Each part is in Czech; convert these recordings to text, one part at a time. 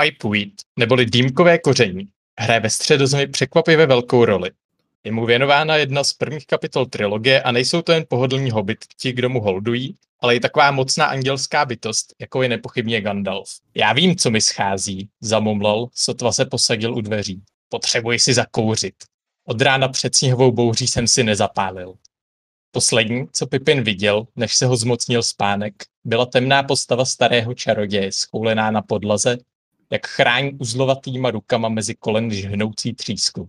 Pipeweed, neboli dýmkové koření, hraje ve středozemi překvapivě velkou roli. Je mu věnována jedna z prvních kapitol trilogie a nejsou to jen pohodlní hobbiti, kdo mu holdují, ale i taková mocná andělská bytost, jako je nepochybně Gandalf. Já vím, co mi schází, zamumlal, sotva se posadil u dveří. Potřebuji si zakouřit. Od rána před sněhovou bouří jsem si nezapálil. Poslední, co Pipin viděl, než se ho zmocnil spánek, byla temná postava starého čaroděje, schoulená na podlaze, jak chrání uzlovatýma rukama mezi kolen žhnoucí třísku.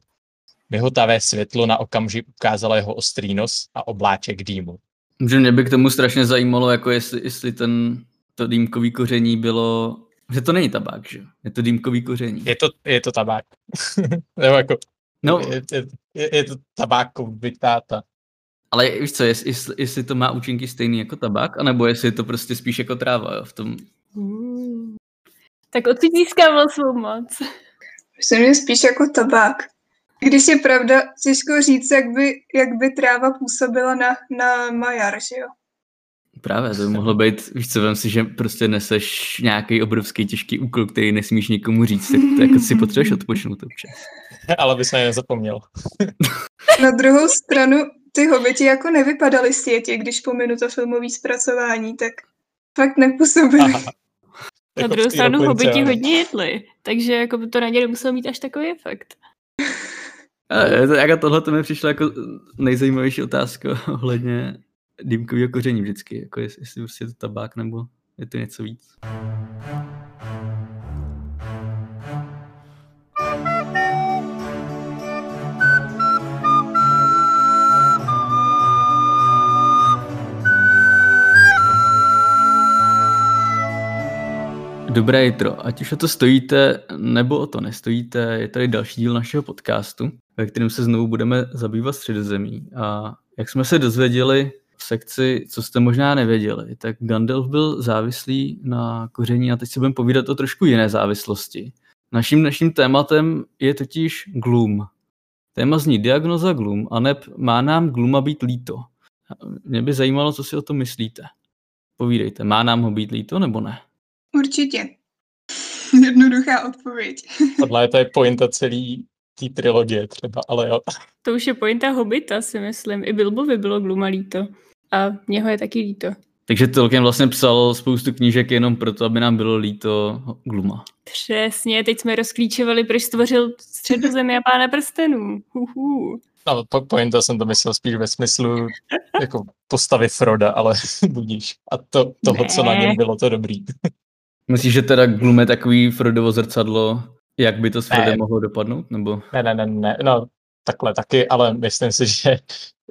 Vyhotavé světlo na okamžik ukázalo jeho ostrý nos a obláček dýmu. Že mě by k tomu strašně zajímalo, jako jestli, jestli ten, to dýmkový koření bylo, že to není tabák, že? Je to dýmkový koření. Je to, je to tabák. Nebo jako, No, je, je, je, to tabákovitáta. ale víš co, jestli, jestli, jestli to má účinky stejný jako tabák, anebo jestli je to prostě spíš jako tráva, jo, v tom. Mm. Tak odkud získával svou moc? Myslím, že spíš jako tabák. Když je pravda, těžko říct, jak by, jak by tráva působila na, na Majar, že jo? Právě, to by mohlo být, víš co, vem si, že prostě neseš nějaký obrovský těžký úkol, který nesmíš nikomu říct, tak to jako si potřebuješ odpočnout občas. Ale by se nezapomněl. Na druhou stranu, ty hobiti jako nevypadaly světě, když pominu to filmové zpracování, tak fakt nepůsobily. Aha. Na Jako v druhou stranu hobiti hodně jedli, takže jako by to na ně nemuselo mít až takový efekt. Jako tohle to mi přišlo jako nejzajímavější otázka ohledně dýmkového koření vždycky, jako jestli, jestli prostě je to tabák nebo je to něco víc. Dobré jitro, ať už o to stojíte, nebo o to nestojíte, je tady další díl našeho podcastu, ve kterém se znovu budeme zabývat středozemí. A jak jsme se dozvěděli v sekci, co jste možná nevěděli, tak Gandalf byl závislý na koření a teď se budeme povídat o trošku jiné závislosti. Naším dnešním tématem je totiž gloom. Téma zní diagnoza gloom a neb má nám glooma být líto. Mě by zajímalo, co si o tom myslíte. Povídejte, má nám ho být líto nebo ne? Určitě. Jednoduchá odpověď. Tohle je to je pointa celý té trilogie třeba, ale jo. To už je pointa Hobita, si myslím. I Bilbovi bylo Gluma líto. A něho je taky líto. Takže Tolkien vlastně psal spoustu knížek jenom proto, aby nám bylo líto Gluma. Přesně, teď jsme rozklíčovali, proč stvořil středozemi a pána prstenů. Huhu. No, po, pointa jsem to myslel spíš ve smyslu jako postavy Froda, ale budíš. A to, toho, co na Ne. něm bylo, to dobrý. Myslíš, že teda Gloom je takový Frodovo zrcadlo, jak by to s Ne. Frodem mohlo dopadnout? Nebo Ne, ne, ne, ne, no takhle taky, ale myslím si, že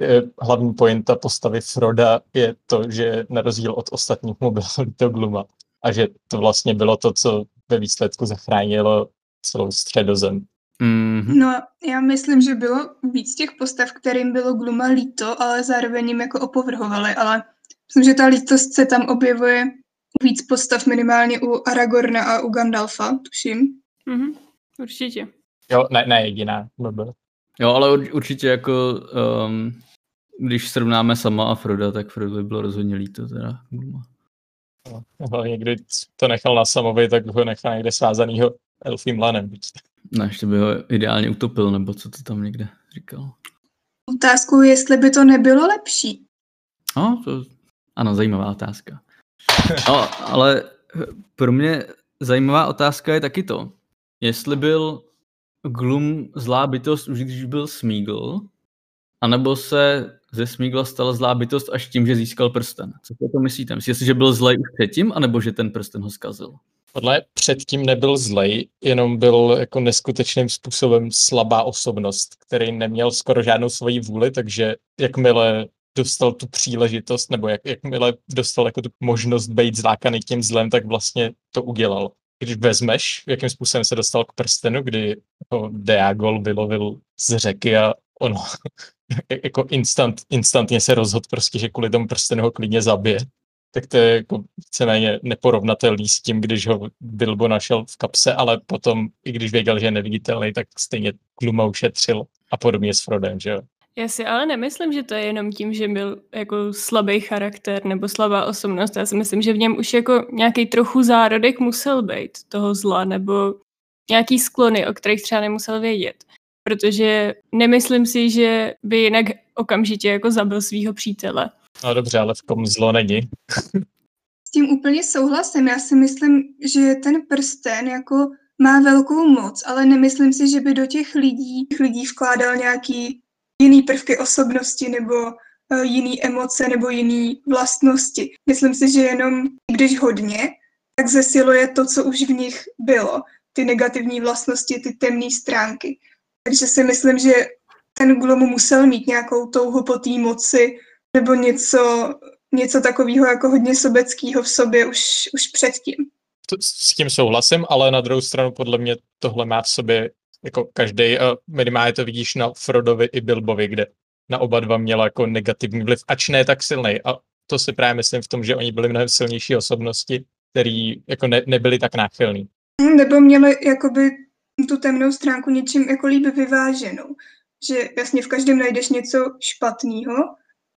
eh, hlavní pointa postavy Froda je to, že na rozdíl od ostatních mu bylo líto Gluma a že to vlastně bylo to, co ve výsledku zachránilo celou středozem. mm-hmm. No, já myslím, že bylo víc těch postav, kterým bylo Gluma líto, ale zároveň jim jako opovrhovali, ale myslím, že ta lítost se tam objevuje víc postav minimálně u Aragorna a u Gandalfa, tuším. Mhm, určitě. Jo, ne, ne jediná. Blbě. Jo, ale ur- určitě jako, um, když srovnáme sama a Froda, tak Frodovi bylo rozhodně líto teda Glooma. No, někdy to nechal na samovi, tak ho nechal někde svázanýho elfím lanem. Ne, ještě by ho ideálně utopil, nebo co to tam někde říkal. Otázku, jestli by to nebylo lepší. No, to, ano, zajímavá otázka. No, ale pro mě zajímavá otázka je taky to, jestli byl Gloom zlá bytost už když byl Smeagol, anebo se ze Smeagla stala zlá bytost až tím, že získal prsten. Co si o to myslíte? Myslíte že byl zlej už předtím, anebo že ten prsten ho zkazil? Podle předtím nebyl zlej, jenom byl jako neskutečným způsobem slabá osobnost, který neměl skoro žádnou svoji vůli, takže jakmile dostal tu příležitost, nebo jak, jakmile dostal jako tu možnost být zlákaný tím zlem, tak vlastně to udělal. Když vezmeš, jakým způsobem se dostal k prstenu, kdy ho Deagol vylovil z řeky a ono jako instant, instantně se rozhodl prostě, že kvůli tomu prstenu ho klidně zabije tak to je jako víceméně neporovnatelný s tím, když ho Bilbo našel v kapse, ale potom, i když věděl, že je neviditelný, tak stejně Gluma ušetřil a podobně s Frodem, že jo. Já si ale nemyslím, že to je jenom tím, že byl jako slabý charakter nebo slabá osobnost. Já si myslím, že v něm už jako nějaký trochu zárodek musel být toho zla nebo nějaký sklony, o kterých třeba nemusel vědět. Protože nemyslím si, že by jinak okamžitě jako zabil svého přítele. No dobře, ale v kom zlo není. S tím úplně souhlasím. Já si myslím, že ten prsten jako má velkou moc, ale nemyslím si, že by do těch lidí, těch lidí vkládal nějaký jiný prvky osobnosti nebo uh, jiný emoce nebo jiný vlastnosti. Myslím si, že jenom když hodně, tak zesiluje to, co už v nich bylo. Ty negativní vlastnosti, ty temné stránky. Takže si myslím, že ten Glomu musel mít nějakou touhu po té moci nebo něco, něco takového jako hodně sobeckého v sobě už, už předtím. S tím souhlasím, ale na druhou stranu podle mě tohle má v sobě jako každý, minimálně to vidíš na Frodovi i Bilbovi, kde na oba dva měla jako negativní vliv, ač ne tak silný. A to si právě myslím v tom, že oni byli mnohem silnější osobnosti, který jako ne, nebyli tak náchylní. Nebo měli jakoby tu temnou stránku něčím jako líbí vyváženou. Že jasně v každém najdeš něco špatného,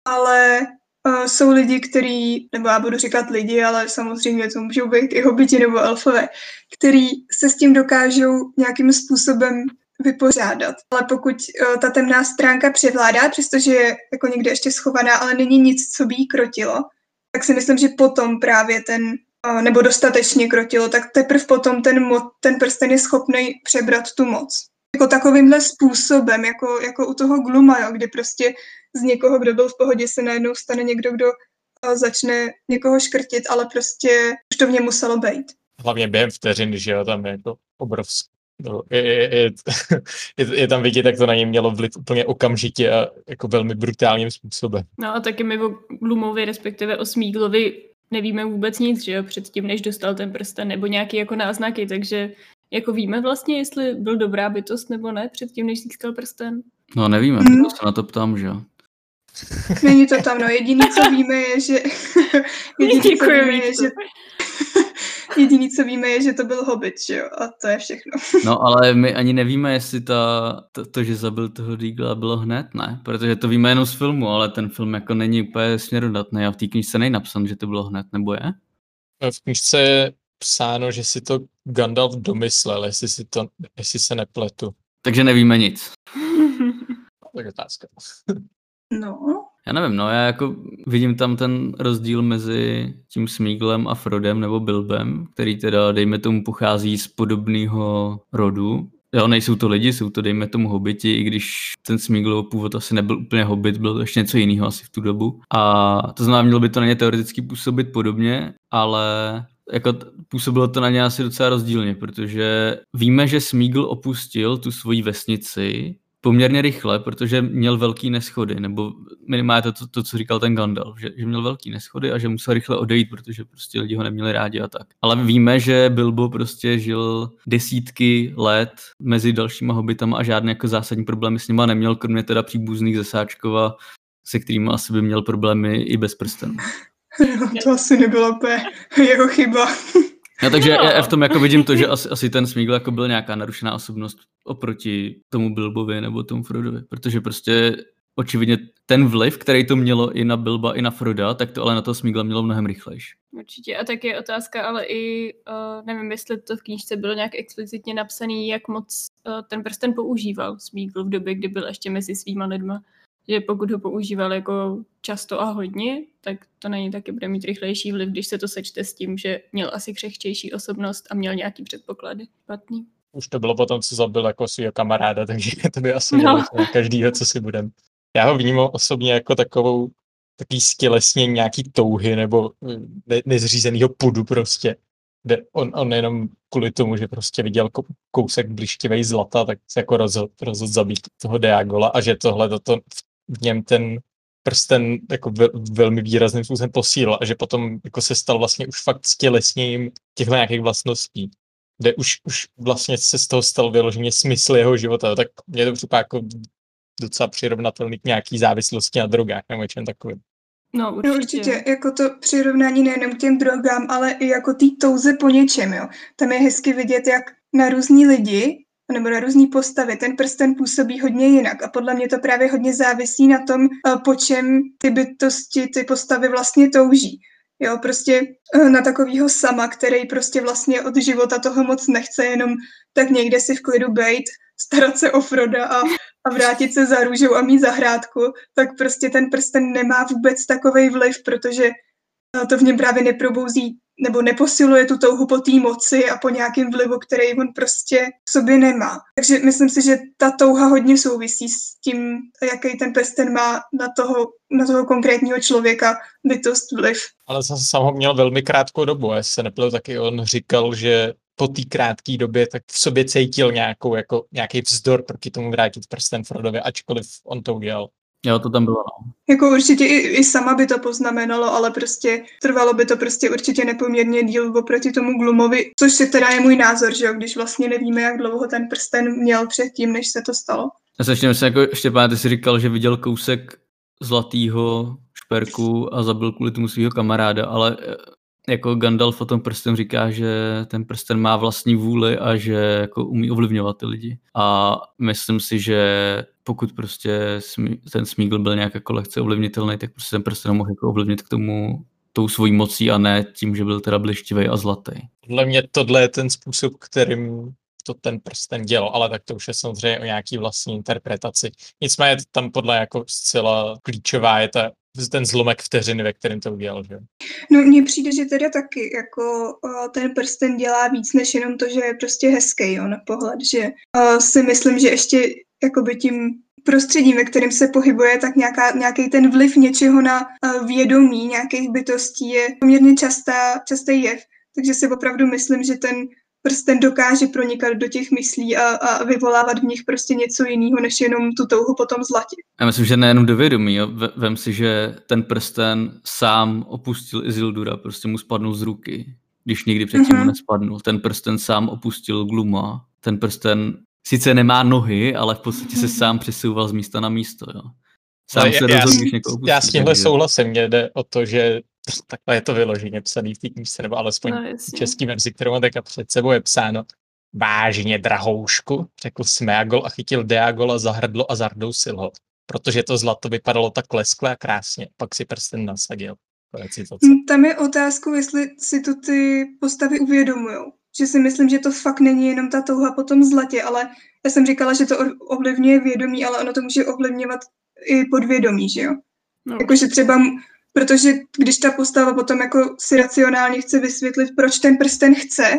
ale uh, jsou lidi, kteří, nebo já budu říkat lidi, ale samozřejmě to můžou být i hobiti nebo elfové, který se s tím dokážou nějakým způsobem vypořádat. Ale pokud uh, ta temná stránka převládá, přestože je jako někde ještě schovaná, ale není nic, co by jí krotilo, tak si myslím, že potom právě ten, uh, nebo dostatečně krotilo, tak teprve potom ten, mo- ten prsten je schopný přebrat tu moc. Jako takovýmhle způsobem, jako, jako u toho Gluma, jo, kdy prostě z někoho, kdo byl v pohodě, se najednou stane někdo, kdo začne někoho škrtit, ale prostě už to v něm muselo být. Hlavně během vteřiny, že jo, tam je jako obrovský. No, je, je, je, je, je tam vidět, jak to na něj mělo vliv úplně okamžitě a jako velmi brutálním způsobem. No a taky my o Glumovi, respektive o Smíglovi nevíme vůbec nic, že jo, předtím, než dostal ten prsten, nebo nějaký jako náznaky, takže jako víme vlastně, jestli byl dobrá bytost nebo ne, předtím, než získal prsten. No nevíme, mm. se na to ptám, že jo. Není to tam, no jediný, co víme, je, že... jediný, co víme, je, že... Jediný, co víme, je, že to byl hobit, že jo? A to je všechno. no, ale my ani nevíme, jestli ta, to, to, že zabil toho Deagla, bylo hned, ne? Protože to víme jenom z filmu, ale ten film jako není úplně směrodatný a v té knižce není napsan, že to bylo hned, nebo je? V knižce psáno, že si to Gandalf domyslel, jestli, si to, jestli se nepletu. Takže nevíme nic. tak je otázka. No. Já nevím, no já jako vidím tam ten rozdíl mezi tím Smíglem a Frodem nebo Bilbem, který teda, dejme tomu, pochází z podobného rodu. Jo, nejsou to lidi, jsou to, dejme tomu, hobiti, i když ten Smíglov původ asi nebyl úplně hobit, byl to ještě něco jiného asi v tu dobu. A to znamená, mělo by to na ně teoreticky působit podobně, ale jako působilo to na ně asi docela rozdílně, protože víme, že Smígl opustil tu svoji vesnici poměrně rychle, protože měl velký neschody, nebo minimálně to, to, to co říkal ten Gandalf, že, že měl velký neschody a že musel rychle odejít, protože prostě lidi ho neměli rádi a tak. Ale víme, že Bilbo prostě žil desítky let mezi dalšíma hobitama a žádné jako zásadní problémy s nima neměl, kromě teda příbuzných ze Sáčkova, se kterými asi by měl problémy i bez prstenů. No, to asi nebylo úplně jeho chyba. No, takže no. já v tom jako vidím to, že asi, asi ten Smígl jako byl nějaká narušená osobnost oproti tomu Bilbovi nebo tomu Frodovi, protože prostě očividně ten vliv, který to mělo i na Bilba, i na Froda, tak to ale na to Smígla mělo mnohem rychlejší. Určitě a tak je otázka, ale i uh, nevím, jestli to v knížce bylo nějak explicitně napsaný, jak moc uh, ten prsten používal Smígl v době, kdy byl ještě mezi svýma lidma že pokud ho používal jako často a hodně, tak to na něj taky bude mít rychlejší vliv, když se to sečte s tím, že měl asi křehčejší osobnost a měl nějaký předpoklady špatný. Už to bylo potom, co zabil jako svého kamaráda, takže to by asi no. každýho, co si budem. Já ho vnímám osobně jako takovou taký stělesnění nějaký touhy nebo ne- nezřízenýho pudu prostě. Kde on, on jenom kvůli tomu, že prostě viděl kousek blištivej zlata, tak se jako rozhodl, rozhodl zabít toho Deagola a že tohle to v v něm ten prsten jako ve, velmi výrazným způsobem posílil a že potom jako se stal vlastně už fakt stělesněním těchto nějakých vlastností, kde už, už vlastně se z toho stal vyloženě smysl jeho života, tak mě to připadá jako docela přirovnatelný k nějaký závislosti na drogách nebo něčem takovým. No určitě. no určitě. Jako to přirovnání nejenom k těm drogám, ale i jako té touze po něčem, jo. Tam je hezky vidět, jak na různí lidi nebo na různé postavy, ten prsten působí hodně jinak a podle mě to právě hodně závisí na tom, eh, po čem ty bytosti, ty postavy vlastně touží. Jo, prostě eh, na takového sama, který prostě vlastně od života toho moc nechce, jenom tak někde si v klidu bejt, starat se o Froda a, a vrátit se za růžou a mít zahrádku, tak prostě ten prsten nemá vůbec takový vliv, protože eh, to v něm právě neprobouzí nebo neposiluje tu touhu po té moci a po nějakém vlivu, který on prostě v sobě nemá. Takže myslím si, že ta touha hodně souvisí s tím, jaký ten prsten má na toho, na toho konkrétního člověka bytost vliv. Ale zase sám ho měl velmi krátkou dobu, a se nepil taky on říkal, že po té krátké době tak v sobě cítil nějakou, jako, nějaký vzdor proti tomu vrátit prsten Frodovi, ačkoliv on to udělal. Jo, to tam bylo, no. Jako určitě i, i sama by to poznamenalo, ale prostě trvalo by to prostě určitě nepoměrně díl oproti tomu Glumovi, což je teda je můj názor, že jo, když vlastně nevíme, jak dlouho ten prsten měl předtím, než se to stalo. Já se ještě jako Štěpán, ty jsi říkal, že viděl kousek zlatýho šperku a zabil kvůli tomu svého kamaráda, ale jako Gandalf o tom prsten říká, že ten prsten má vlastní vůli a že jako umí ovlivňovat ty lidi. A myslím si, že pokud prostě ten Smígl byl nějak jako lehce ovlivnitelný, tak prostě ten prsten mohl jako ovlivnit k tomu tou svojí mocí a ne tím, že byl teda blištivý a zlatý. Podle mě tohle je ten způsob, kterým to ten prsten dělal, ale tak to už je samozřejmě o nějaký vlastní interpretaci. Nicméně tam podle jako zcela klíčová je ta ten zlomek vteřiny, ve kterém to udělal, že? No mně přijde, že teda taky jako uh, ten prsten dělá víc než jenom to, že je prostě hezký jo, na pohled, že uh, si myslím, že ještě jakoby tím prostředím, ve kterém se pohybuje, tak nějaká, nějaký ten vliv něčeho na uh, vědomí nějakých bytostí je poměrně častá, častý jev. Takže si opravdu myslím, že ten prsten dokáže pronikat do těch myslí a, a vyvolávat v nich prostě něco jiného, než jenom tu touhu potom zlatě. Já myslím, že nejenom do vědomí. Jo. Vem si, že ten prsten sám opustil Izildura, prostě mu spadnul z ruky, když nikdy předtím mm-hmm. mu nespadnul. Ten prsten sám opustil Gluma. Ten prsten sice nemá nohy, ale v podstatě se sám přesouval z místa na místo. Jo. Sám se já, rozhodl, když někoho opustí, Já s tímhle souhlasím. Mně jde o to, že takhle je to vyloženě psaný v té knížce, nebo alespoň no, v český verzi, kterou mám teďka před sebou je psáno. Vážně, drahoušku, řekl Smeagol a chytil Deagola za hrdlo a zardousil ho. Protože to zlato vypadalo tak leskle a krásně. Pak si prsten nasadil. Tam je otázku, jestli si to ty postavy uvědomují. Že si myslím, že to fakt není jenom ta touha po tom zlatě, ale já jsem říkala, že to ovlivňuje vědomí, ale ono to může ovlivňovat i podvědomí, že jo? No. Jakože třeba Protože když ta postava potom jako si racionálně chce vysvětlit, proč ten prsten chce,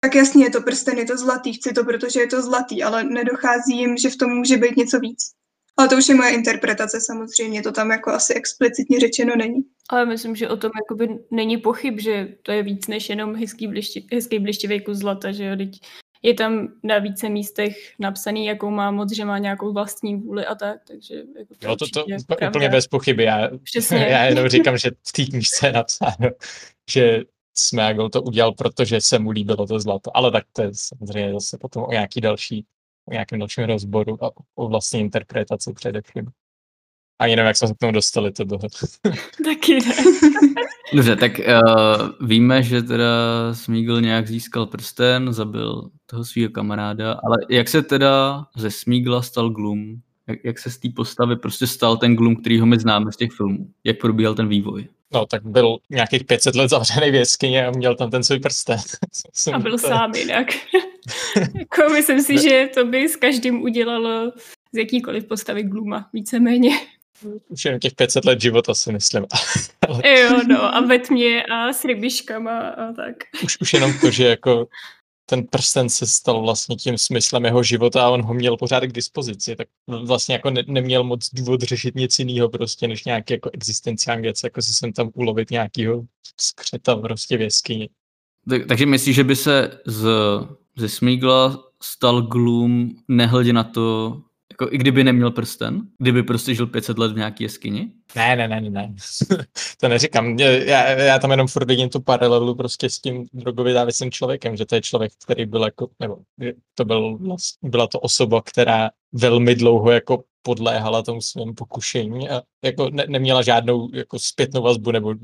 tak jasně je to prsten, je to zlatý, chci to, protože je to zlatý, ale nedochází jim, že v tom může být něco víc. Ale to už je moje interpretace samozřejmě, to tam jako asi explicitně řečeno není. Ale myslím, že o tom jakoby není pochyb, že to je víc než jenom hezký, blišti, hezký blištivý kus zlata, že jo, teď je tam na více místech napsaný, jakou má moc, že má nějakou vlastní vůli a tak, takže jako to, jo, to, to pravda. úplně bez pochyby. Já, já jenom říkám, že v té knižce je napsáno, že Smeagol to udělal, protože se mu líbilo to zlato, ale tak to je samozřejmě zase potom o nějaký další, o nějakém dalším rozboru a o vlastní interpretaci především. Ani nevím, jak jsme se k tomu dostali, to bylo. Taky ne. Dobře, tak uh, víme, že teda Smígl nějak získal prsten, zabil toho svého kamaráda, ale jak se teda ze Smígla stal Gloom? Jak, jak se z té postavy prostě stal ten Gloom, který ho my známe z těch filmů? Jak probíhal ten vývoj? No, tak byl nějakých 500 let zavřený v jeskyni a měl tam ten svůj prsten. a byl to... sám jinak. jako myslím si, že to by s každým udělalo z jakýkoliv postavy Gluma, víceméně. Už jen těch 500 let života si myslím. jo, no, a ve tmě a s rybiškama a tak. Už, už jenom to, že jako ten prsten se stal vlastně tím smyslem jeho života a on ho měl pořád k dispozici, tak vlastně jako ne, neměl moc důvod řešit nic jiného prostě, než nějaký jako existenciální věc, jako si sem tam ulovit nějakýho skřeta prostě v jeskyni. Tak, takže myslíš, že by se z, ze Smígla stal Gloom nehledě na to, jako i kdyby neměl prsten? Kdyby prostě žil 500 let v nějaké jeskyni? Ne, ne, ne, ne. to neříkám. Já, já tam jenom furt vidím tu paralelu prostě s tím drogově závislým člověkem, že to je člověk, který byl jako, nebo to byl, byla to osoba, která velmi dlouho jako podléhala tomu svému pokušení a jako ne, neměla žádnou jako zpětnou vazbu nebo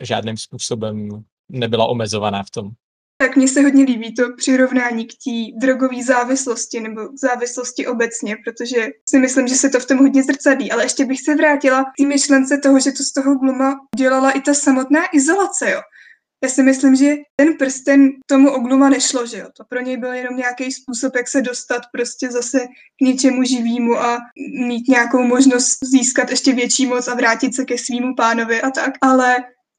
žádným způsobem nebyla omezovaná v tom tak mně se hodně líbí to přirovnání k té drogové závislosti nebo k závislosti obecně, protože si myslím, že se to v tom hodně zrcadlí. Ale ještě bych se vrátila k té myšlence toho, že to z toho Gluma dělala i ta samotná izolace, jo. Já si myslím, že ten prsten tomu Ogluma nešlo, že jo. To pro něj byl jenom nějaký způsob, jak se dostat prostě zase k něčemu živýmu a mít nějakou možnost získat ještě větší moc a vrátit se ke svýmu pánovi a tak. Ale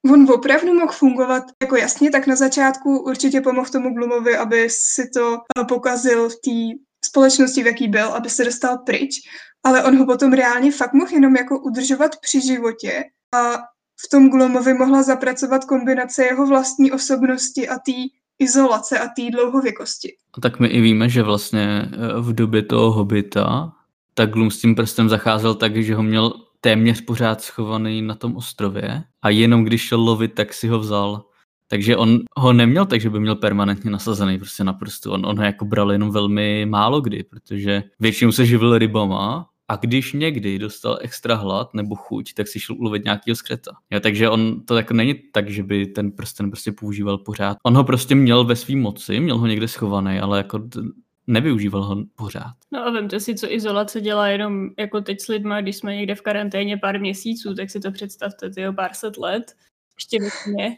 on opravdu mohl fungovat jako jasně, tak na začátku určitě pomohl tomu Glumovi, aby si to eh, pokazil v té společnosti, v jaký byl, aby se dostal pryč, ale on ho potom reálně fakt mohl jenom jako udržovat při životě a v tom Glumovi mohla zapracovat kombinace jeho vlastní osobnosti a té izolace a té dlouhověkosti. Tak my i víme, že vlastně eh, v době toho hobita tak Glum s tím prstem zacházel tak, že ho měl téměř pořád schovaný na tom ostrově a jenom když šel lovit, tak si ho vzal. Takže on ho neměl tak, že by měl permanentně nasazený prostě na prstu. On, on ho jako bral jenom velmi málo kdy, protože většinou se živil rybama a když někdy dostal extra hlad nebo chuť, tak si šel ulovit nějakého skreta. Jo, takže on to jako není tak, že by ten prsten prostě používal pořád. On ho prostě měl ve své moci, měl ho někde schovaný, ale jako nevyužíval ho pořád. No a vemte si, co izolace dělá jenom jako teď s lidma, když jsme někde v karanténě pár měsíců, tak si to představte, ty pár set let. Ještě mě.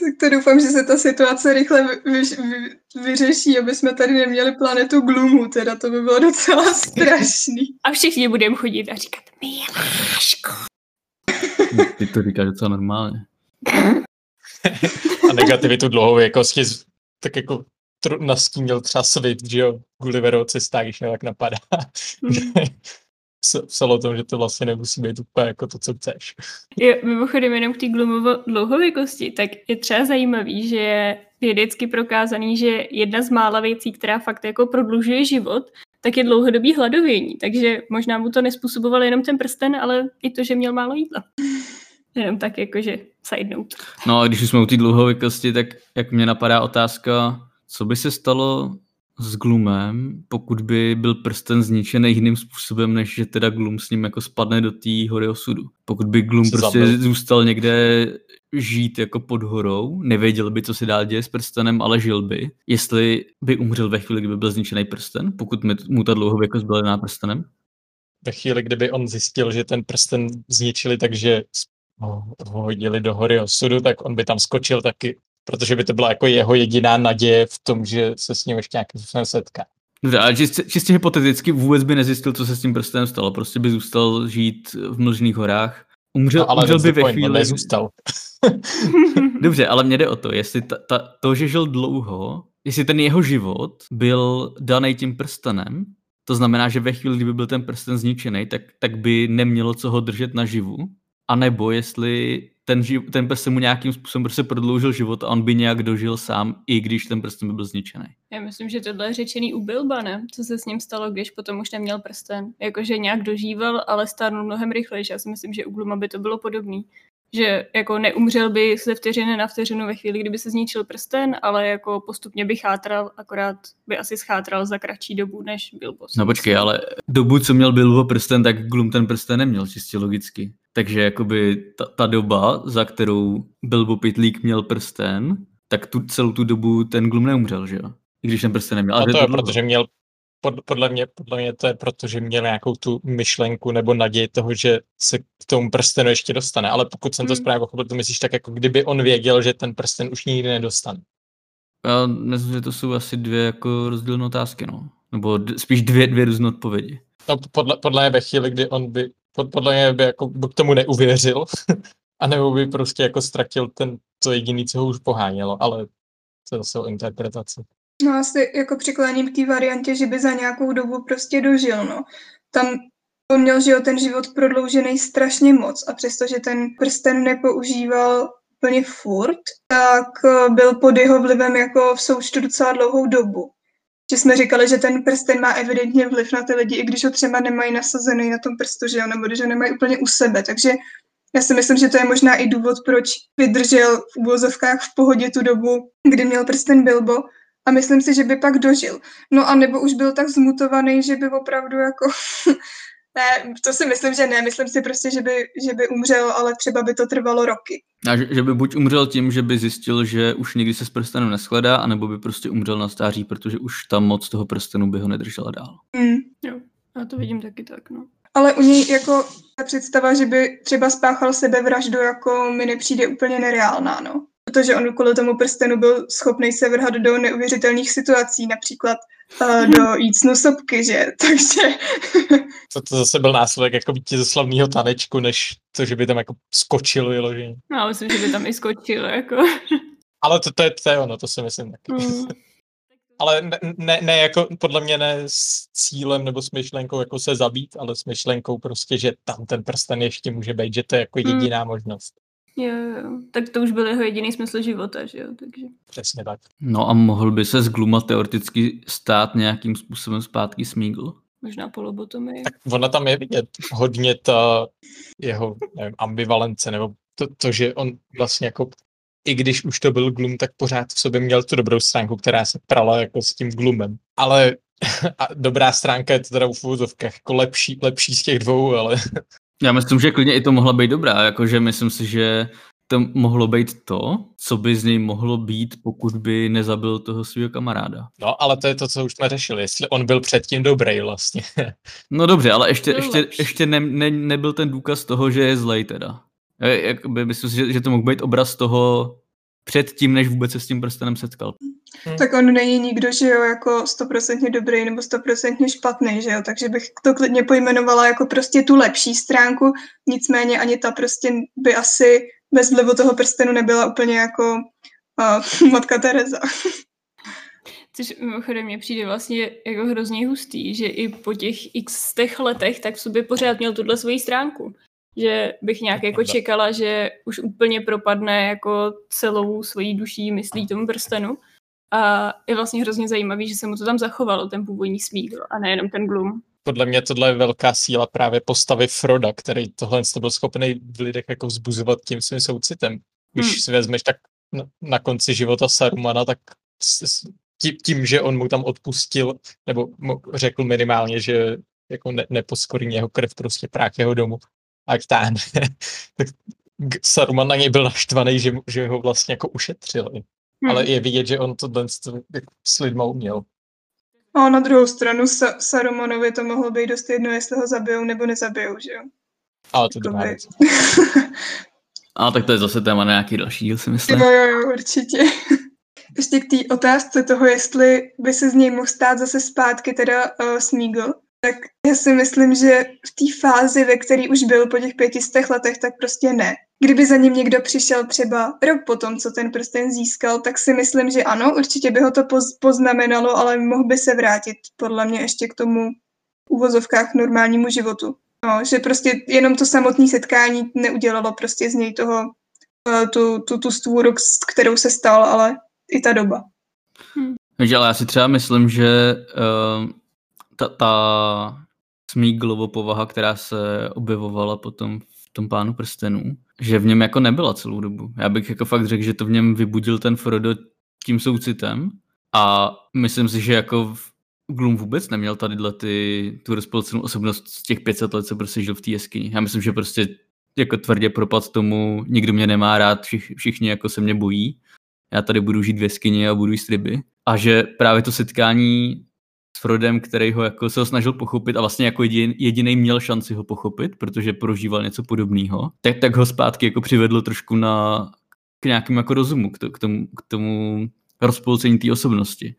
tak to doufám, že se ta situace rychle vy, vy, vyřeší, aby jsme tady neměli planetu Glumu, teda to by bylo docela strašný. A všichni budeme chodit a říkat Miláško. Ty to říkáš docela normálně. a negativitu dlouhověkosti tak jako nastínil třeba Swift, že jo, Gulliverova cesta, když mě tak napadá. Mm. psalo to, že to vlastně nemusí být úplně jako to, co chceš. Jo, mimochodem jenom k té Glumovo dlouhověkosti, tak je třeba zajímavý, že je vědecky prokázaný, že jedna z mála věcí, která fakt jako prodlužuje život, tak je dlouhodobý hladovění. Takže možná mu to nespůsoboval jenom ten prsten, ale i to, že měl málo jídla. Jenom tak jakože side note. No a když už jsme u té dlouhověkosti, tak jak mě napadá otázka, co by se stalo s Glumem, pokud by byl prsten zničený jiným způsobem, než že teda Glum s ním jako spadne do té hory osudu. Pokud by Glum prostě zabil. zůstal někde žít jako pod horou, nevěděl by, co se dál děje s prstenem, ale žil by. Jestli by umřel ve chvíli, kdyby byl zničený prsten, pokud mu ta dlouhověkost byla daná prstenem? Ve chvíli, kdyby on zjistil, že ten prsten zničili, takže ho hodili do hory osudu, tak on by tam skočil taky protože by to byla jako jeho jediná naděje v tom, že se s ním ještě nějakým způsobem setká. Dobře, ale čistě, čistě hypoteticky vůbec by nezjistil, co se s tím prstem stalo. Prostě by zůstal žít v mlžných horách. Umřel, no, ale umřel by ve point, chvíli... nezůstal. Dobře, ale mě jde o to, jestli ta, ta, to, že žil dlouho, jestli ten jeho život byl daný tím prstenem, to znamená, že ve chvíli, kdyby byl ten prsten zničený, tak, tak by nemělo co ho držet naživu, anebo jestli ten, živ, ten prst mu nějakým způsobem prostě prodloužil život a on by nějak dožil sám, i když ten prsten by byl zničený. Já myslím, že tohle je řečený u Bilba, ne? Co se s ním stalo, když potom už neměl prsten. Jakože nějak dožíval, ale stárnul mnohem rychleji. Já si myslím, že u Gluma by to bylo podobný. Že jako neumřel by ze vteřiny na vteřinu ve chvíli, kdyby se zničil prsten, ale jako postupně by chátral, akorát by asi schátral za kratší dobu, než Bilbo. No počkej, ale dobu, co měl Bilbo prsten, tak Glum ten prsten neměl, čistě logicky. Takže jakoby ta, ta doba, za kterou Bilbo Pitlík měl prsten, tak tu celou tu dobu ten Glum neumřel, že jo? I když ten prsten neměl. A to je, protože měl, pod, podle, mě, podle mě to je proto, že měl nějakou tu myšlenku nebo naději toho, že se k tomu prstenu ještě dostane. Ale pokud jsem to hmm. správně pochopil, to myslíš tak, jako kdyby on věděl, že ten prsten už nikdy nedostane. Já myslím, že to jsou asi dvě jako rozdílné otázky, no. Nebo d- spíš dvě, dvě různé odpovědi. No, podle, podle mě ve chvíli, kdy on by podle mě by jako k tomu neuvěřil, a nebo by prostě jako ztratil ten, to jediný, co ho už pohánělo, ale to je zase o interpretaci. No asi jako přikláním k té variantě, že by za nějakou dobu prostě dožil, no. Tam on měl, že jo, ten život prodloužený strašně moc a přestože ten prsten nepoužíval úplně furt, tak eh, byl pod jeho vlivem jako v součtu docela dlouhou dobu že jsme říkali, že ten prsten má evidentně vliv na ty lidi, i když ho třeba nemají nasazený na tom prstu, že jo, nebo když ho nemají úplně u sebe. Takže já si myslím, že to je možná i důvod, proč vydržel v úvozovkách v pohodě tu dobu, kdy měl prsten Bilbo a myslím si, že by pak dožil. No a nebo už byl tak zmutovaný, že by opravdu jako Ne, to si myslím, že ne. Myslím si prostě, že by, že by umřel, ale třeba by to trvalo roky. A že, že by buď umřel tím, že by zjistil, že už nikdy se s prstenem neschledá, anebo by prostě umřel na stáří, protože už ta moc toho prstenu by ho nedržela dál. Mm. Jo, já to vidím taky tak, no. Ale u něj jako ta představa, že by třeba spáchal sebevraždu, jako mi nepřijde úplně nereálná, no. Protože on kvůli tomu prstenu byl schopný se vrhat do neuvěřitelných situací, například uh, do jít snosopky, že? Takže... To, to zase byl následek jako vítězoslavného tanečku, než to, že by tam jako skočil vyloženě. No, já myslím, že by tam i skočil, jako. Ale to, to, je, to je ono, to si myslím taky. Mm. Ale ne, ne, ne, jako podle mě ne s cílem nebo s myšlenkou jako se zabít, ale s myšlenkou prostě, že tam ten prsten ještě může být, že to je jako Hmm. jediná možnost. Jo, jo. Tak to už byl jeho jediný smysl života, že jo, takže. Přesně tak. No a mohl by se z Gluma teoreticky stát nějakým způsobem zpátky Smeagol? Možná polobotomy. Tak ona tam je vidět hodně ta jeho nevím, ambivalence, nebo to, to, že on vlastně jako i když už to byl Gloom, tak pořád v sobě měl tu dobrou stránku, která se prala jako s tím Gloomem. Ale a dobrá stránka je to teda v úvozovkách jako lepší, lepší z těch dvou, ale Já myslím, že klidně i to mohla být dobrá, jakože myslím si, že to mohlo být to, co by z něj mohlo být, pokud by nezabil toho svého kamaráda. no, ale to je to, co už jsme řešili, jestli on byl předtím dobrý vlastně. No dobře, ale ještě, ještě, lepší. ještě ne, ne, nebyl ten důkaz toho, že je zlej teda. Je- Jakoby, myslím si, že, že to mohl být obraz toho předtím, než vůbec se s tím prstenem setkal. Tak on není nikdo, že jo, jako stoprocentně dobrý nebo stoprocentně špatný, že jo, takže bych to klidně pojmenovala jako prostě tu lepší stránku, nicméně ani ta prostě by asi bez vlivu toho prstenu nebyla úplně jako uh, matka Teresa. Což mimochodem mně přijde vlastně jako hrozně hustý, že i po těch x těch letech tak v sobě pořád měl tuhle svoji stránku. Že bych nějak jako čekala, že už úplně propadne jako celou svojí duší myslí tomu prstenu. A je vlastně hrozně zajímavý, že se mu to tam zachovalo, ten původní Smeagol, a nejenom ten Gloom. Podle mě tohle je velká síla právě postavy Froda, který tohle to byl schopný v lidech jako vzbuzovat tím svým soucitem. Když Hmm. si vezmeš tak na, na konci života Sarumana, tak s, s, tí- tím, že on mu tam odpustil, nebo mu řekl minimálně, že jako ne, neposkorí jeho krev prostě prák jeho domu, ať táhne, tak Saruman na něj byl naštvaný, že, že ho vlastně jako ušetřil. Hm. Ale je vidět, že on to s lidma uměl. A na druhou stranu Sa- Sarumonovi to mohlo být dost jedno, jestli ho zabijou nebo nezabijou, že jo. Ale to je Jakoby-. A tak to je zase téma na nějaký další díl, si myslím. Jo, jo, jo, určitě. Ještě k té otázce toho, jestli by se z něj mohl stát zase zpátky teda uh, Smeagol, tak já si myslím, že v té fázi, ve které už byl po těch pětistech letech, tak prostě ne. Kdyby za ním někdo přišel třeba rok potom, co ten prsten získal, tak si myslím, že ano, určitě by ho to poz- poznamenalo, ale mohl by se vrátit podle mě ještě k tomu uvozovkách normálnímu životu. No, že prostě jenom to samotné setkání neudělalo prostě z něj toho eh, tu, tu, tu stvůru, s kterou se stal, ale i ta doba. Takže ale já si třeba myslím, že uh, ta, ta Smeagolova povaha, která se objevovala potom v tom pánu prstenů, že v něm jako nebyla celou dobu. Já bych jako fakt řekl, že to v něm vybudil ten Frodo tím soucitem a myslím si, že jako Gloom vůbec neměl tadyhle ty, tu rozpolcenou osobnost z těch 500 let, co prostě žil v té jeskyni. Já myslím, že prostě jako tvrdě propad tomu, nikdo mě nemá rád, všich, všichni jako se mě bojí. Já tady budu žít v jeskyni a budu jíst ryby. A že právě to setkání s Frodem, který ho jako se ho snažil pochopit a vlastně jako jedin, jediný měl šanci ho pochopit, protože prožíval něco podobného, tak, tak ho zpátky jako přivedlo trošku na, k nějakému jako rozumu, k, to, k tomu, k tomu rozpolcení té osobnosti.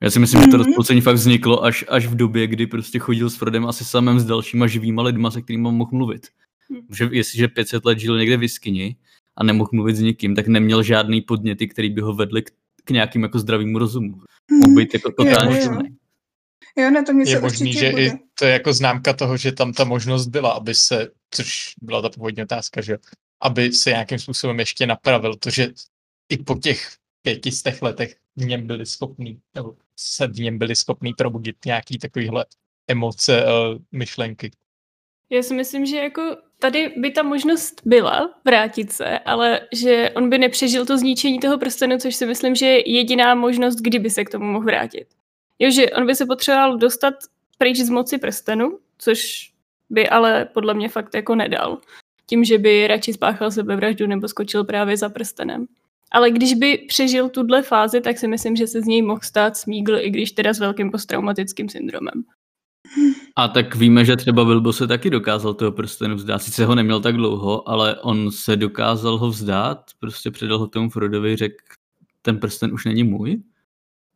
Já si myslím, že to Mhm. rozpolcení fakt vzniklo až, až v době, kdy prostě chodil s Frodem asi samým s dalšíma živýma lidma, se kterými mohl mluvit. Mhm. Že jestliže 500 let žil někde v jeskyni a nemohl mluvit s nikým, tak neměl žádný podněty, který by ho vedli k, k nějakým jako zdravému rozumu. Mohl být jako totálně jo. na tom něco je možný, že bude. i to je jako známka toho, že tam ta možnost byla, aby se, což byla ta původní otázka, že jo, aby se nějakým způsobem ještě napravil to, že i po těch pětistech letech v něm byli schopní, nebo se v něm byli schopní probudit nějaký takovýhle emoce, uh, myšlenky. Já si myslím, že jako tady by ta možnost byla vrátit se, ale že on by nepřežil to zničení toho prstenu, což si myslím, že je jediná možnost, kdyby se k tomu mohl vrátit. Jo, že on by se potřeboval dostat pryč z moci prstenu, což by ale podle mě fakt jako nedal. Tím, že by radši spáchal sebevraždu nebo skočil právě za prstenem. Ale když by přežil tuhle fázi, tak si myslím, že se z něj mohl stát Smígl, i když teda s velkým posttraumatickým syndromem. A tak víme, že třeba Bilbo se taky dokázal toho prstenu vzdát. Sice ho neměl tak dlouho, ale on se dokázal ho vzdát, prostě předal ho tomu Frodovi, řekl, ten prsten už není můj.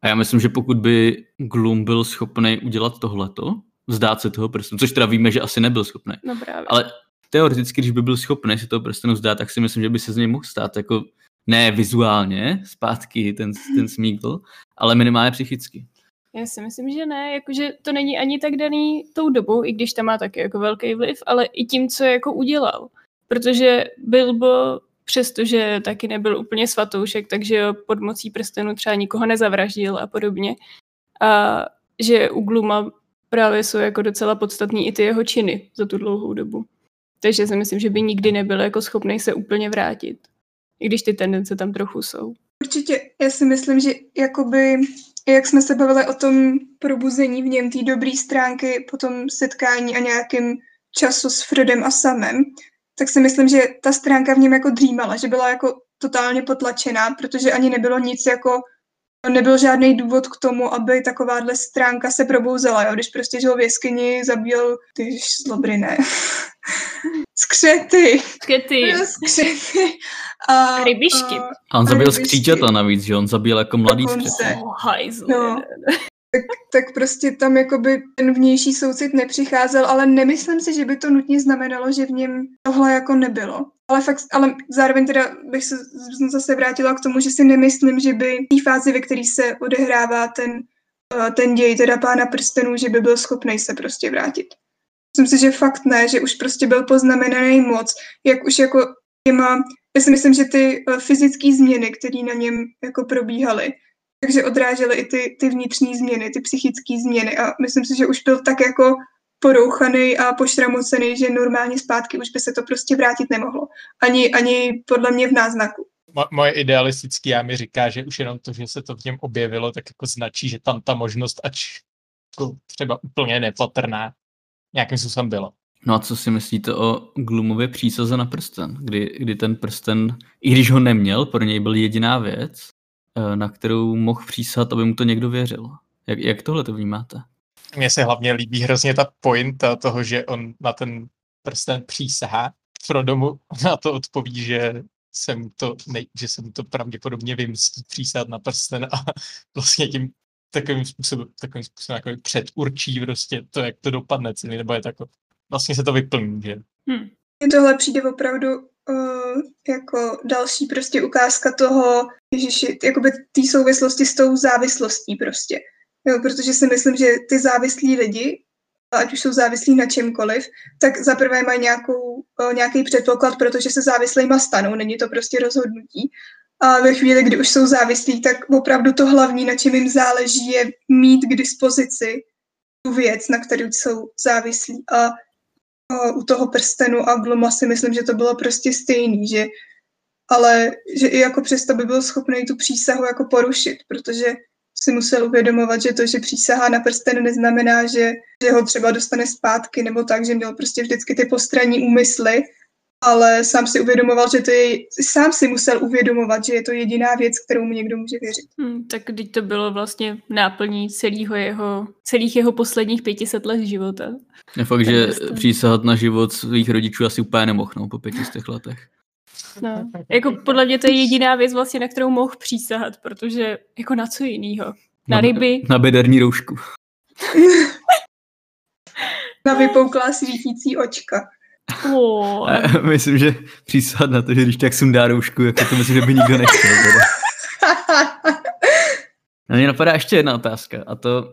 A já myslím, že pokud by Gloom byl schopný udělat tohleto, vzdát se toho prstenu, což teda víme, že asi nebyl schopný. No právě. Ale teoreticky, když by byl schopný si toho prstenu vzdát, tak si myslím, že by se z něj mohl stát jako ne vizuálně zpátky ten, ten smígl, ale minimálně psychicky. Já si myslím, že ne, jakože to není ani tak daný tou dobou, i když tam má taky jako velký vliv, ale i tím, co jako udělal. Protože Bilbo, přestože taky nebyl úplně svatoušek, takže pod mocí prstenu třeba nikoho nezavraždil a podobně. A že u Gluma právě jsou jako docela podstatní i ty jeho činy za tu dlouhou dobu. Takže si myslím, že by nikdy nebyl jako schopný se úplně vrátit. I když ty tendence tam trochu jsou. Určitě, já si myslím, že jakoby, jak jsme se bavili o tom probuzení v něm, té dobré stránky, po tom setkání a nějakým času s Fredem a Samem, tak si myslím, že ta stránka v něm jako dřímala, že byla jako totálně potlačená, protože ani nebylo nic jako, nebyl žádný důvod k tomu, aby takováhle stránka se probouzela, jo? když prostě žil v jeskyni, zabíjel ty zlobry, ne. skřety. Skřety. skřety. A, Rybišky. A, A on zabil rybišky. skříťata navíc, že on zabil jako mladý skřety. Oh. No. tak, tak prostě tam jakoby ten vnější soucit nepřicházel, ale nemyslím si, že by to nutně znamenalo, že v něm tohle jako nebylo. Ale fakt, ale zároveň teda bych se zase vrátila k tomu, že si nemyslím, že by v té fázi, ve které se odehrává ten, eh, ten děj, teda pána prstenů, že by byl schopný se prostě vrátit. Myslím si, že fakt ne, že už prostě byl poznamenaný moc, jak už jako těma, já si myslím, že ty eh, fyzické změny, které na něm jako probíhaly, takže odrážely i ty, ty vnitřní změny, ty psychické změny a myslím si, že už byl tak jako porouchaný a pošramocený, že normálně zpátky už by se to prostě vrátit nemohlo. Ani, ani podle mě v náznaku. Mo- moje idealistický já mi říká, že už jenom to, že se to v něm objevilo, tak jako značí, že tam ta možnost, ač jako třeba úplně nepatrná, nějakým způsobem byla. No a co si myslíte o Gloomově přísaze na prsten? Kdy, kdy ten prsten, i když ho neměl, pro něj byl jediná věc, na kterou mohl přísat, aby mu to někdo věřil. Jak, jak tohle to vnímáte? Mně se hlavně líbí hrozně ta pointa toho, že on na ten prsten přísahá. Frodo mu na to odpoví, že se mu to, nej, že se mu to pravděpodobně vymstí přísát na prsten a vlastně tím takovým způsobem, takovým způsobem jako předurčí prostě to, jak to dopadne celý, nebo je to jako, vlastně se to vyplní, že Hm. Mně tohle přijde opravdu uh, jako další prostě ukázka toho, ježiši, jakoby té souvislosti s tou závislostí prostě. Jo, protože si myslím, že ty závislí lidi, ať už jsou závislí na čemkoliv, tak zaprvé mají nějakou, uh, nějaký předpoklad, protože se závislýma stanou, není to prostě rozhodnutí. A ve chvíli, kdy už jsou závislí, tak opravdu to hlavní, na čem jim záleží, je mít k dispozici tu věc, na kterou jsou závislí. A u toho prstenu a Gluma si myslím, že to bylo prostě stejný, že ale že i jako přesto by byl schopný tu přísahu jako porušit, protože si musel uvědomovat, že to, že přísahá na prsten neznamená, že, že ho třeba dostane zpátky nebo tak, že měl prostě vždycky ty postranní úmysly, ale sám si uvědomoval, že to je, sám si musel uvědomovat, že je to jediná věc, kterou mu někdo může věřit. Hm, tak teď to bylo vlastně náplní celého jeho, celých jeho posledních 500 let života. Je fakt, Ten že prsten. přísahat na život svých rodičů asi úplně nemohl no, po pětistech letech. No. Jako podle mě to je jediná věc vlastně, na kterou mohl přísahat, protože jako na co jinýho? Na ryby? Na bederní roušku. Na vypouklá svítící očka. Oh, A myslím, že přísahat na to, že když tak sundá roušku, jako to myslím, že by nikdo nechtěl. Teda. A mě napadá ještě jedna otázka a to,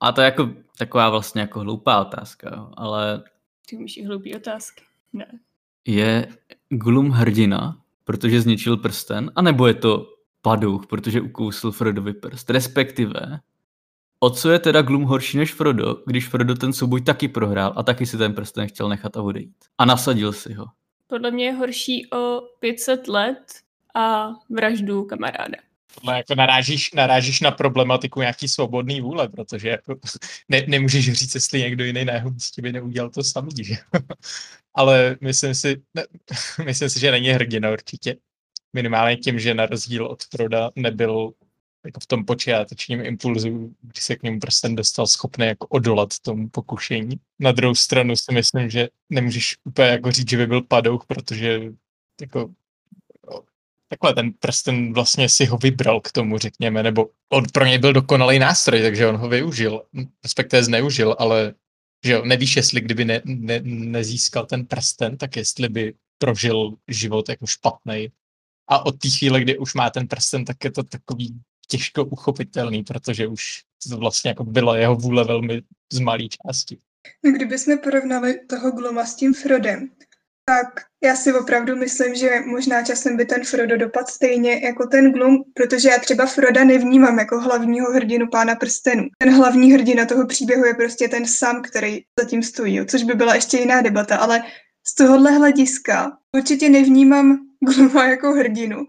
a to je jako taková vlastně jako hloupá otázka, ale ty umíš i hloupý otázky. Ne. je Glum hrdina, protože zničil prsten, anebo je to padouch, protože ukousl Frodovi prst, respektive o co je teda Glum horší než Frodo, když Frodo ten souboj taky prohrál a taky si ten prsten chtěl nechat a odejít. A nasadil si ho. Podle mě je horší o 500 let a vraždu kamaráda. tohle jako narážíš, narážíš na problematiku nějaký svobodný vůle, protože jako ne, nemůžeš říct, jestli někdo jiný na jeho místě by neudělal to samý, že? Ale myslím si, ne, myslím si, že není hrdina určitě. Minimálně tím, že na rozdíl od Froda nebyl jako v tom počátečním impulzu, kdy se k němu prsten dostal schopný jako odolat tomu pokušení. Na druhou stranu si myslím, že nemůžeš úplně jako říct, že by byl padouch, protože jako takhle ten prsten vlastně si ho vybral k tomu, řekněme, nebo on pro něj byl dokonalý nástroj, takže on ho využil, respektive zneužil, ale že jo, nevíš, jestli kdyby ne, ne, nezískal ten prsten, tak jestli by prožil život jako špatný. A od té chvíle, kdy už má ten prsten, tak je to takový těžko uchopitelný, protože už to vlastně jako byla jeho vůle velmi z malé části. No, kdybychom porovnali toho Gluma s tím Frodem, tak já si opravdu myslím, že možná časem by ten Frodo dopadl stejně jako ten Glum, protože já třeba Froda nevnímám jako hlavního hrdinu Pána prstenů. Ten hlavní hrdina toho příběhu je prostě ten sam, který zatím stojí, což by byla ještě jiná debata, ale z tohohle hlediska určitě nevnímám Gluma jako hrdinu,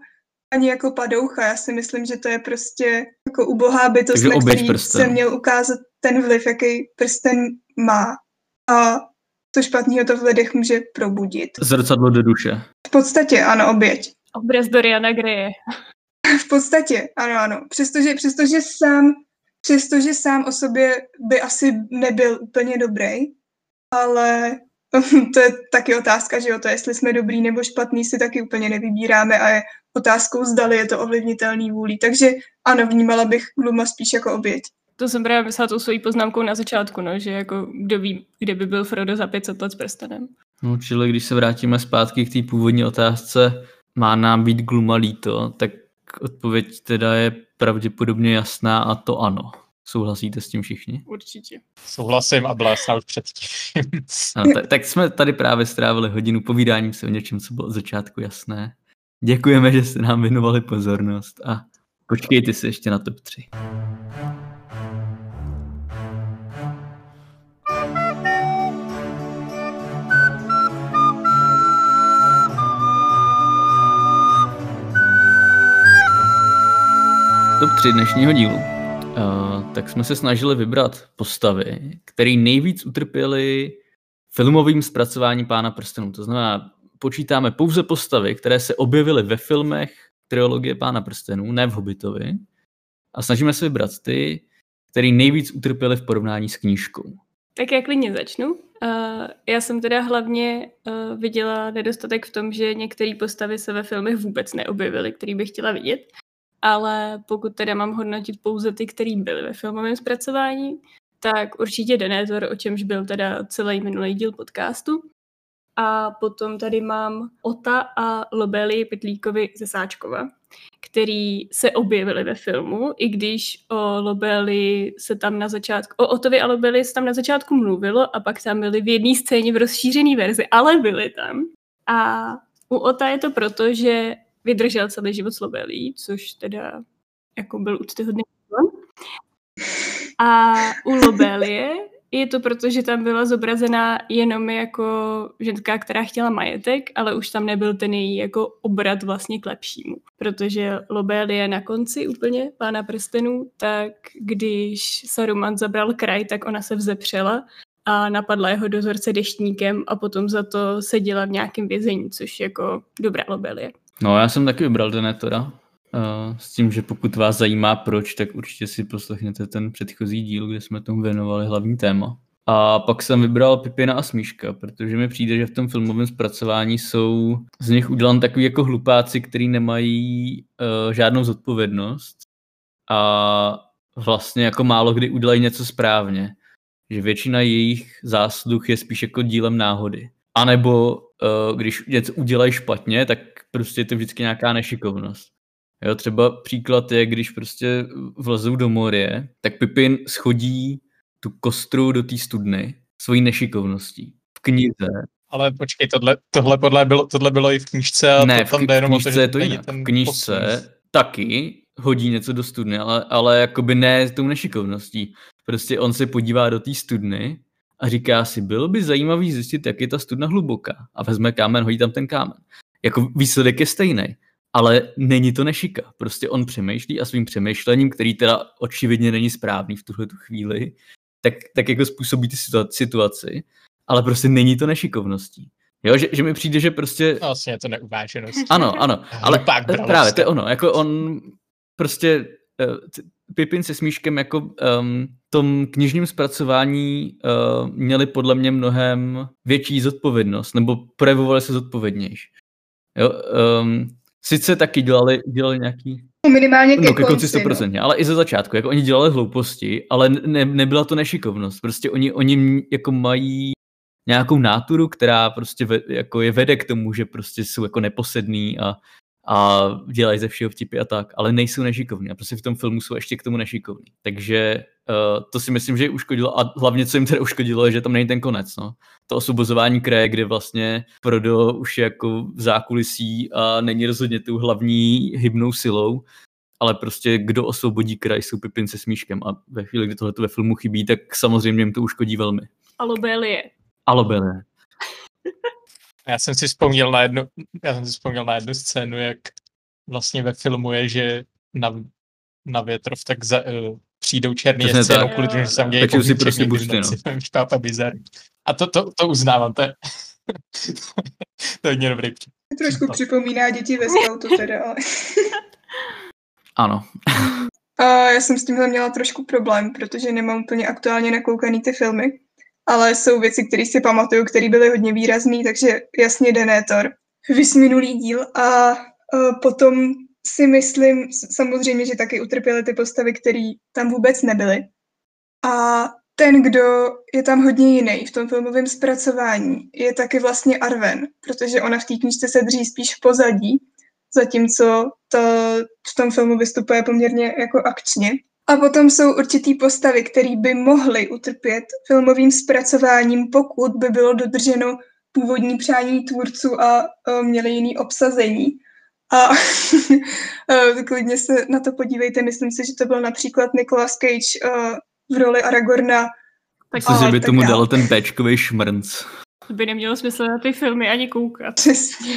ani jako padoucha. Já si myslím, že to je prostě jako ubohá bytost, na který prsten. se měl ukázat ten vliv, jaký prsten má. A co špatného to v lidech může probudit. Zrcadlo do duše. V podstatě, ano, oběť. Obraz Doriana Greje. v podstatě, ano, ano. Přestože, přestože sám přestože sám o sobě by asi nebyl úplně dobrý, ale to je taky otázka, že jo, to jestli jsme dobrý nebo špatný si taky úplně nevybíráme a je otázkou, zdali je to ovlivnitelný vůlí. Takže ano, vnímala bych Gluma spíš jako oběť. To jsem právě myslela tou svojí poznámkou na začátku, no, že jako kdo ví, kde by byl Frodo za 500 let s prstenem. No, čili když se vrátíme zpátky k té původní otázce, má nám být Gluma líto, tak odpověď teda je pravděpodobně jasná a to ano. Souhlasíte s tím všichni? Určitě. Souhlasím a byla už předtím. no, tak, tak jsme tady právě strávili hodinu povídáním se o něčem, co bylo od začátku jasné. Děkujeme, že jste nám věnovali pozornost a počkejte si ještě na top 3. Top 3 dnešního dílu. Uh, tak jsme se snažili vybrat postavy, které nejvíc utrpěly filmovým zpracováním Pána prstenů. To znamená počítáme pouze postavy, které se objevily ve filmech trilogie Pána prstenů, ne v Hobbitovi. A snažíme se vybrat ty, který nejvíc utrpěli v porovnání s knížkou. Tak já klidně začnu. Uh, já jsem teda hlavně uh, viděla nedostatek v tom, že některé postavy se ve filmech vůbec neobjevily, který bych chtěla vidět. Ale pokud teda mám hodnotit pouze ty, které byly ve filmovém zpracování, tak určitě Denétor, o čemž byl teda celý minulý díl podcastu. A potom tady mám Ota a Lobeli Pitlíkovi ze Sáčkova, který se objevili ve filmu, i když o Lobeli se tam na začátku, o Otovi a Lobeli se tam na začátku mluvilo a pak tam byli v jedné scéně v rozšířené verzi, ale byli tam. A u Ota je to proto, že vydržel celý život s Lobelí, což teda jako byl úctyhodný A u Lobelie je to proto, že tam byla zobrazená jenom jako ženská, která chtěla majetek, ale už tam nebyl ten její jako obrat vlastně k lepšímu. Protože Lobelie na konci úplně Pána prstenů, tak když Saruman zabral kraj, tak ona se vzepřela a napadla jeho dozorce deštníkem a potom za to seděla v nějakém vězení, což jako dobrá Lobelie. No já jsem taky vybral Denetora, Uh, s tím, že pokud vás zajímá proč, tak určitě si poslechněte ten předchozí díl, kde jsme tomu věnovali hlavní téma. A pak jsem vybral Pipina a Smíška, protože mi přijde, že v tom filmovém zpracování jsou z nich udělan takový jako hlupáci, kteří nemají uh, žádnou zodpovědnost a vlastně jako málo kdy udělají něco správně. Že většina jejich zásluh je spíš jako dílem náhody. A nebo uh, když něco udělají špatně, tak prostě je to vždycky nějaká nešikovnost. Jo, třeba příklad je, když prostě vlezou do moře, tak Pipin schodí tu kostru do té studny svojí nešikovností. V knize. Ale počkej, tohle, tohle, podle bylo, tohle bylo i v knížce a ne, to tam jde jenom o to, že je to jinak. V knížce poslední. taky hodí něco do studny, ale, ale jakoby ne tou nešikovností. Prostě on se podívá do té studny a říká si, bylo by zajímavý zjistit, jak je ta studna hluboká. A vezme kámen, hodí tam ten kámen. Jako výsledek je stejný ale není to nešika. Prostě on přemýšlí a svým přemýšlením, který teda očividně není správný v tuhle tu chvíli, tak, tak jako způsobí ty situaci, ale prostě není to nešikovností. Jo, že, že mi přijde, že prostě... Vlastně je to neuváženost. Ano, ano, ale pak právě to je ono, jako on prostě uh, Pipin se Smíškem jako um, tom knižním zpracování uh, měli podle mě mnohem větší zodpovědnost, nebo projevovali se zodpovědnější. Jo, um, sice taky dělali, dělali nějaký... Minimálně ke no, ke konci 100%, no. ale i ze začátku. Jako oni dělali hlouposti, ale ne, nebyla to nešikovnost. Prostě oni, oni jako mají nějakou náturu, která prostě ve, jako je vede k tomu, že prostě jsou jako neposedný a, a dělají ze všeho vtipy a tak, ale nejsou nešikovní a prostě v tom filmu jsou ještě k tomu nešikovní. Takže uh, to si myslím, že je uškodilo a hlavně co jim teda uškodilo je, že tam není ten konec. No. To osvobozování kraje, kde vlastně Frodo už je jako v zákulisí a není rozhodně tou hlavní hybnou silou, ale prostě kdo osvobodí kraj jsou Pipin se smíškem a ve chvíli, kdy tohle ve filmu chybí, tak samozřejmě jim to uškodí velmi. A Lobelie. Já jsem si vzpomněl na jednu, já jsem si vzpomněl na jednu scénu, jak vlastně ve filmu je, že na, na větrov tak za, uh, přijdou černý jezdci jenom kvůli tomu, že se tam dějí si prostě bušty, no. bizarní. A to, to, to uznávám, to je, to je hodně dobrý příklad. Trošku to. připomíná děti ve scoutu teda, ale... ano. A já jsem s tímhle měla trošku problém, protože nemám úplně aktuálně nakoukaný ty filmy ale jsou věci, které si pamatuju, které byly hodně výrazné, takže jasně Denétor, vysminulý díl a, a potom si myslím samozřejmě, že taky utrpěly ty postavy, které tam vůbec nebyly. A ten, kdo je tam hodně jiný v tom filmovém zpracování, je taky vlastně Arven, protože ona v té knižce se drží spíš v pozadí, zatímco to v tom filmu vystupuje poměrně jako akčně. A potom jsou určitý postavy, které by mohly utrpět filmovým zpracováním, pokud by bylo dodrženo původní přání tvůrců a uh, měli jiný obsazení. A uh, klidně se na to podívejte, myslím si, že to byl například Nicolas Cage uh, v roli Aragorna. Tak Myslím, že by tomu dal ten béčkový šmrnc. To by nemělo smysl na ty filmy ani koukat. Přesně.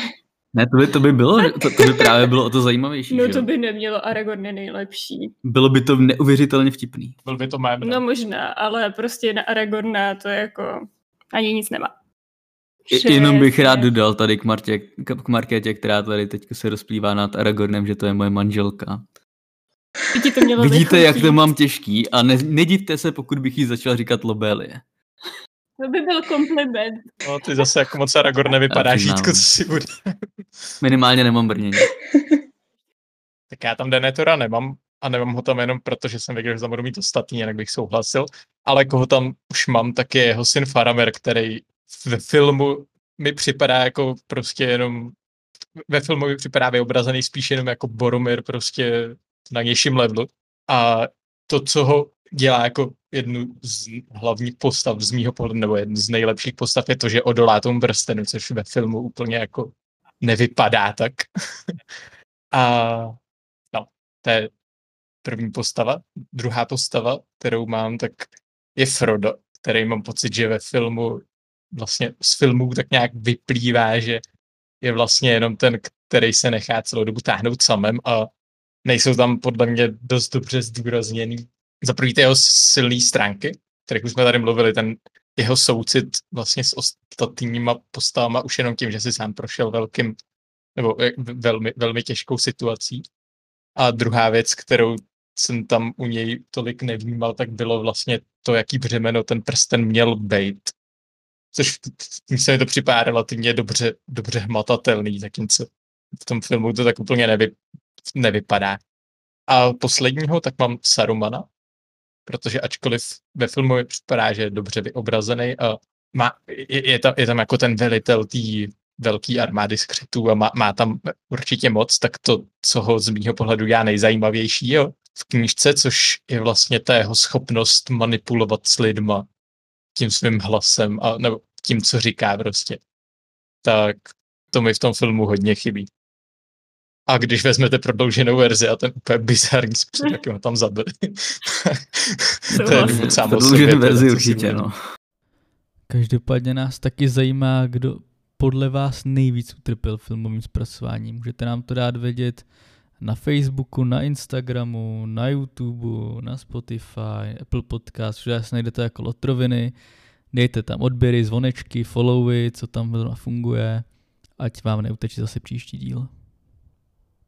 Ne, to by, to by bylo, to, to by právě bylo o to zajímavější. No že? to by nemělo Aragorn nejlepší. Bylo by to neuvěřitelně vtipný. Byl by to mém. No možná, ale prostě na Aragorna to jako ani nic nemá. Přesně. Jenom bych rád dodal tady k, Martě, k Markétě, která tady teď se rozplývá nad Aragornem, že to je moje manželka. to mělo Vidíte, jak to mám těžký a ne, nedivte se, pokud bych jí začal říkat Lobelie. To by byl kompliment. No, ty zase jako moc Aragorn nevypadá žítko, co si bude. Minimálně nemám brnění. tak já tam Denetora nemám a nemám ho tam jenom proto, že jsem věděl, že tam budu mít ostatní, jinak bych souhlasil. Ale koho tam už mám, tak je jeho syn Faramer, který ve filmu mi připadá jako prostě jenom ve filmu mi připadá vyobrazený spíš jenom jako Boromir prostě na nějším levelu. A to, co ho dělá jako jednu z hlavních postav z mýho pohledu, nebo jednu z nejlepších postav je to, že odolá tomu brstenu, což ve filmu úplně jako nevypadá tak. a no, to je první postava. Druhá postava, kterou mám, tak je Frodo, který mám pocit, že ve filmu, vlastně z filmů tak nějak vyplývá, že je vlastně jenom ten, který se nechá celou dobu táhnout samem a nejsou tam podle mě dost dobře zdůrazněný za prvý ty jeho silné stránky, kterých už jsme tady mluvili, ten jeho soucit vlastně s ostatníma postavama už jenom tím, že si sám prošel velkým nebo velmi, velmi těžkou situací. A druhá věc, kterou jsem tam u něj tolik nevnímal, tak bylo vlastně to, jaký břemeno ten prsten měl být. Což tím se mi to připadá relativně dobře, dobře hmatatelný, zatímco v tom filmu to tak úplně nevy, nevypadá. A posledního tak mám Sarumana, protože ačkoliv ve filmu připadá, že je dobře vyobrazený a má, je, je, tam, je tam jako ten velitel té velký armády skřetů a má, má tam určitě moc, tak to, co ho z mýho pohledu já nejzajímavější jo, v knížce, což je vlastně ta jeho schopnost manipulovat s lidma tím svým hlasem a nebo tím, co říká prostě. Tak to mi v tom filmu hodně chybí. A když vezmete prodlouženou verzi a ten úplně bizarní způsob, jak ho tam zabili. to je důvod sám verzi určitě, no. Každopádně nás taky zajímá, kdo podle vás nejvíc utrpěl filmovým zpracováním. Můžete nám to dát vědět na Facebooku, na Instagramu, na YouTube, na Spotify, Apple Podcast, všude se najdete jako Lotroviny. Dejte tam odběry, zvonečky, followy, co tam funguje, ať vám neuteče zase příští díl.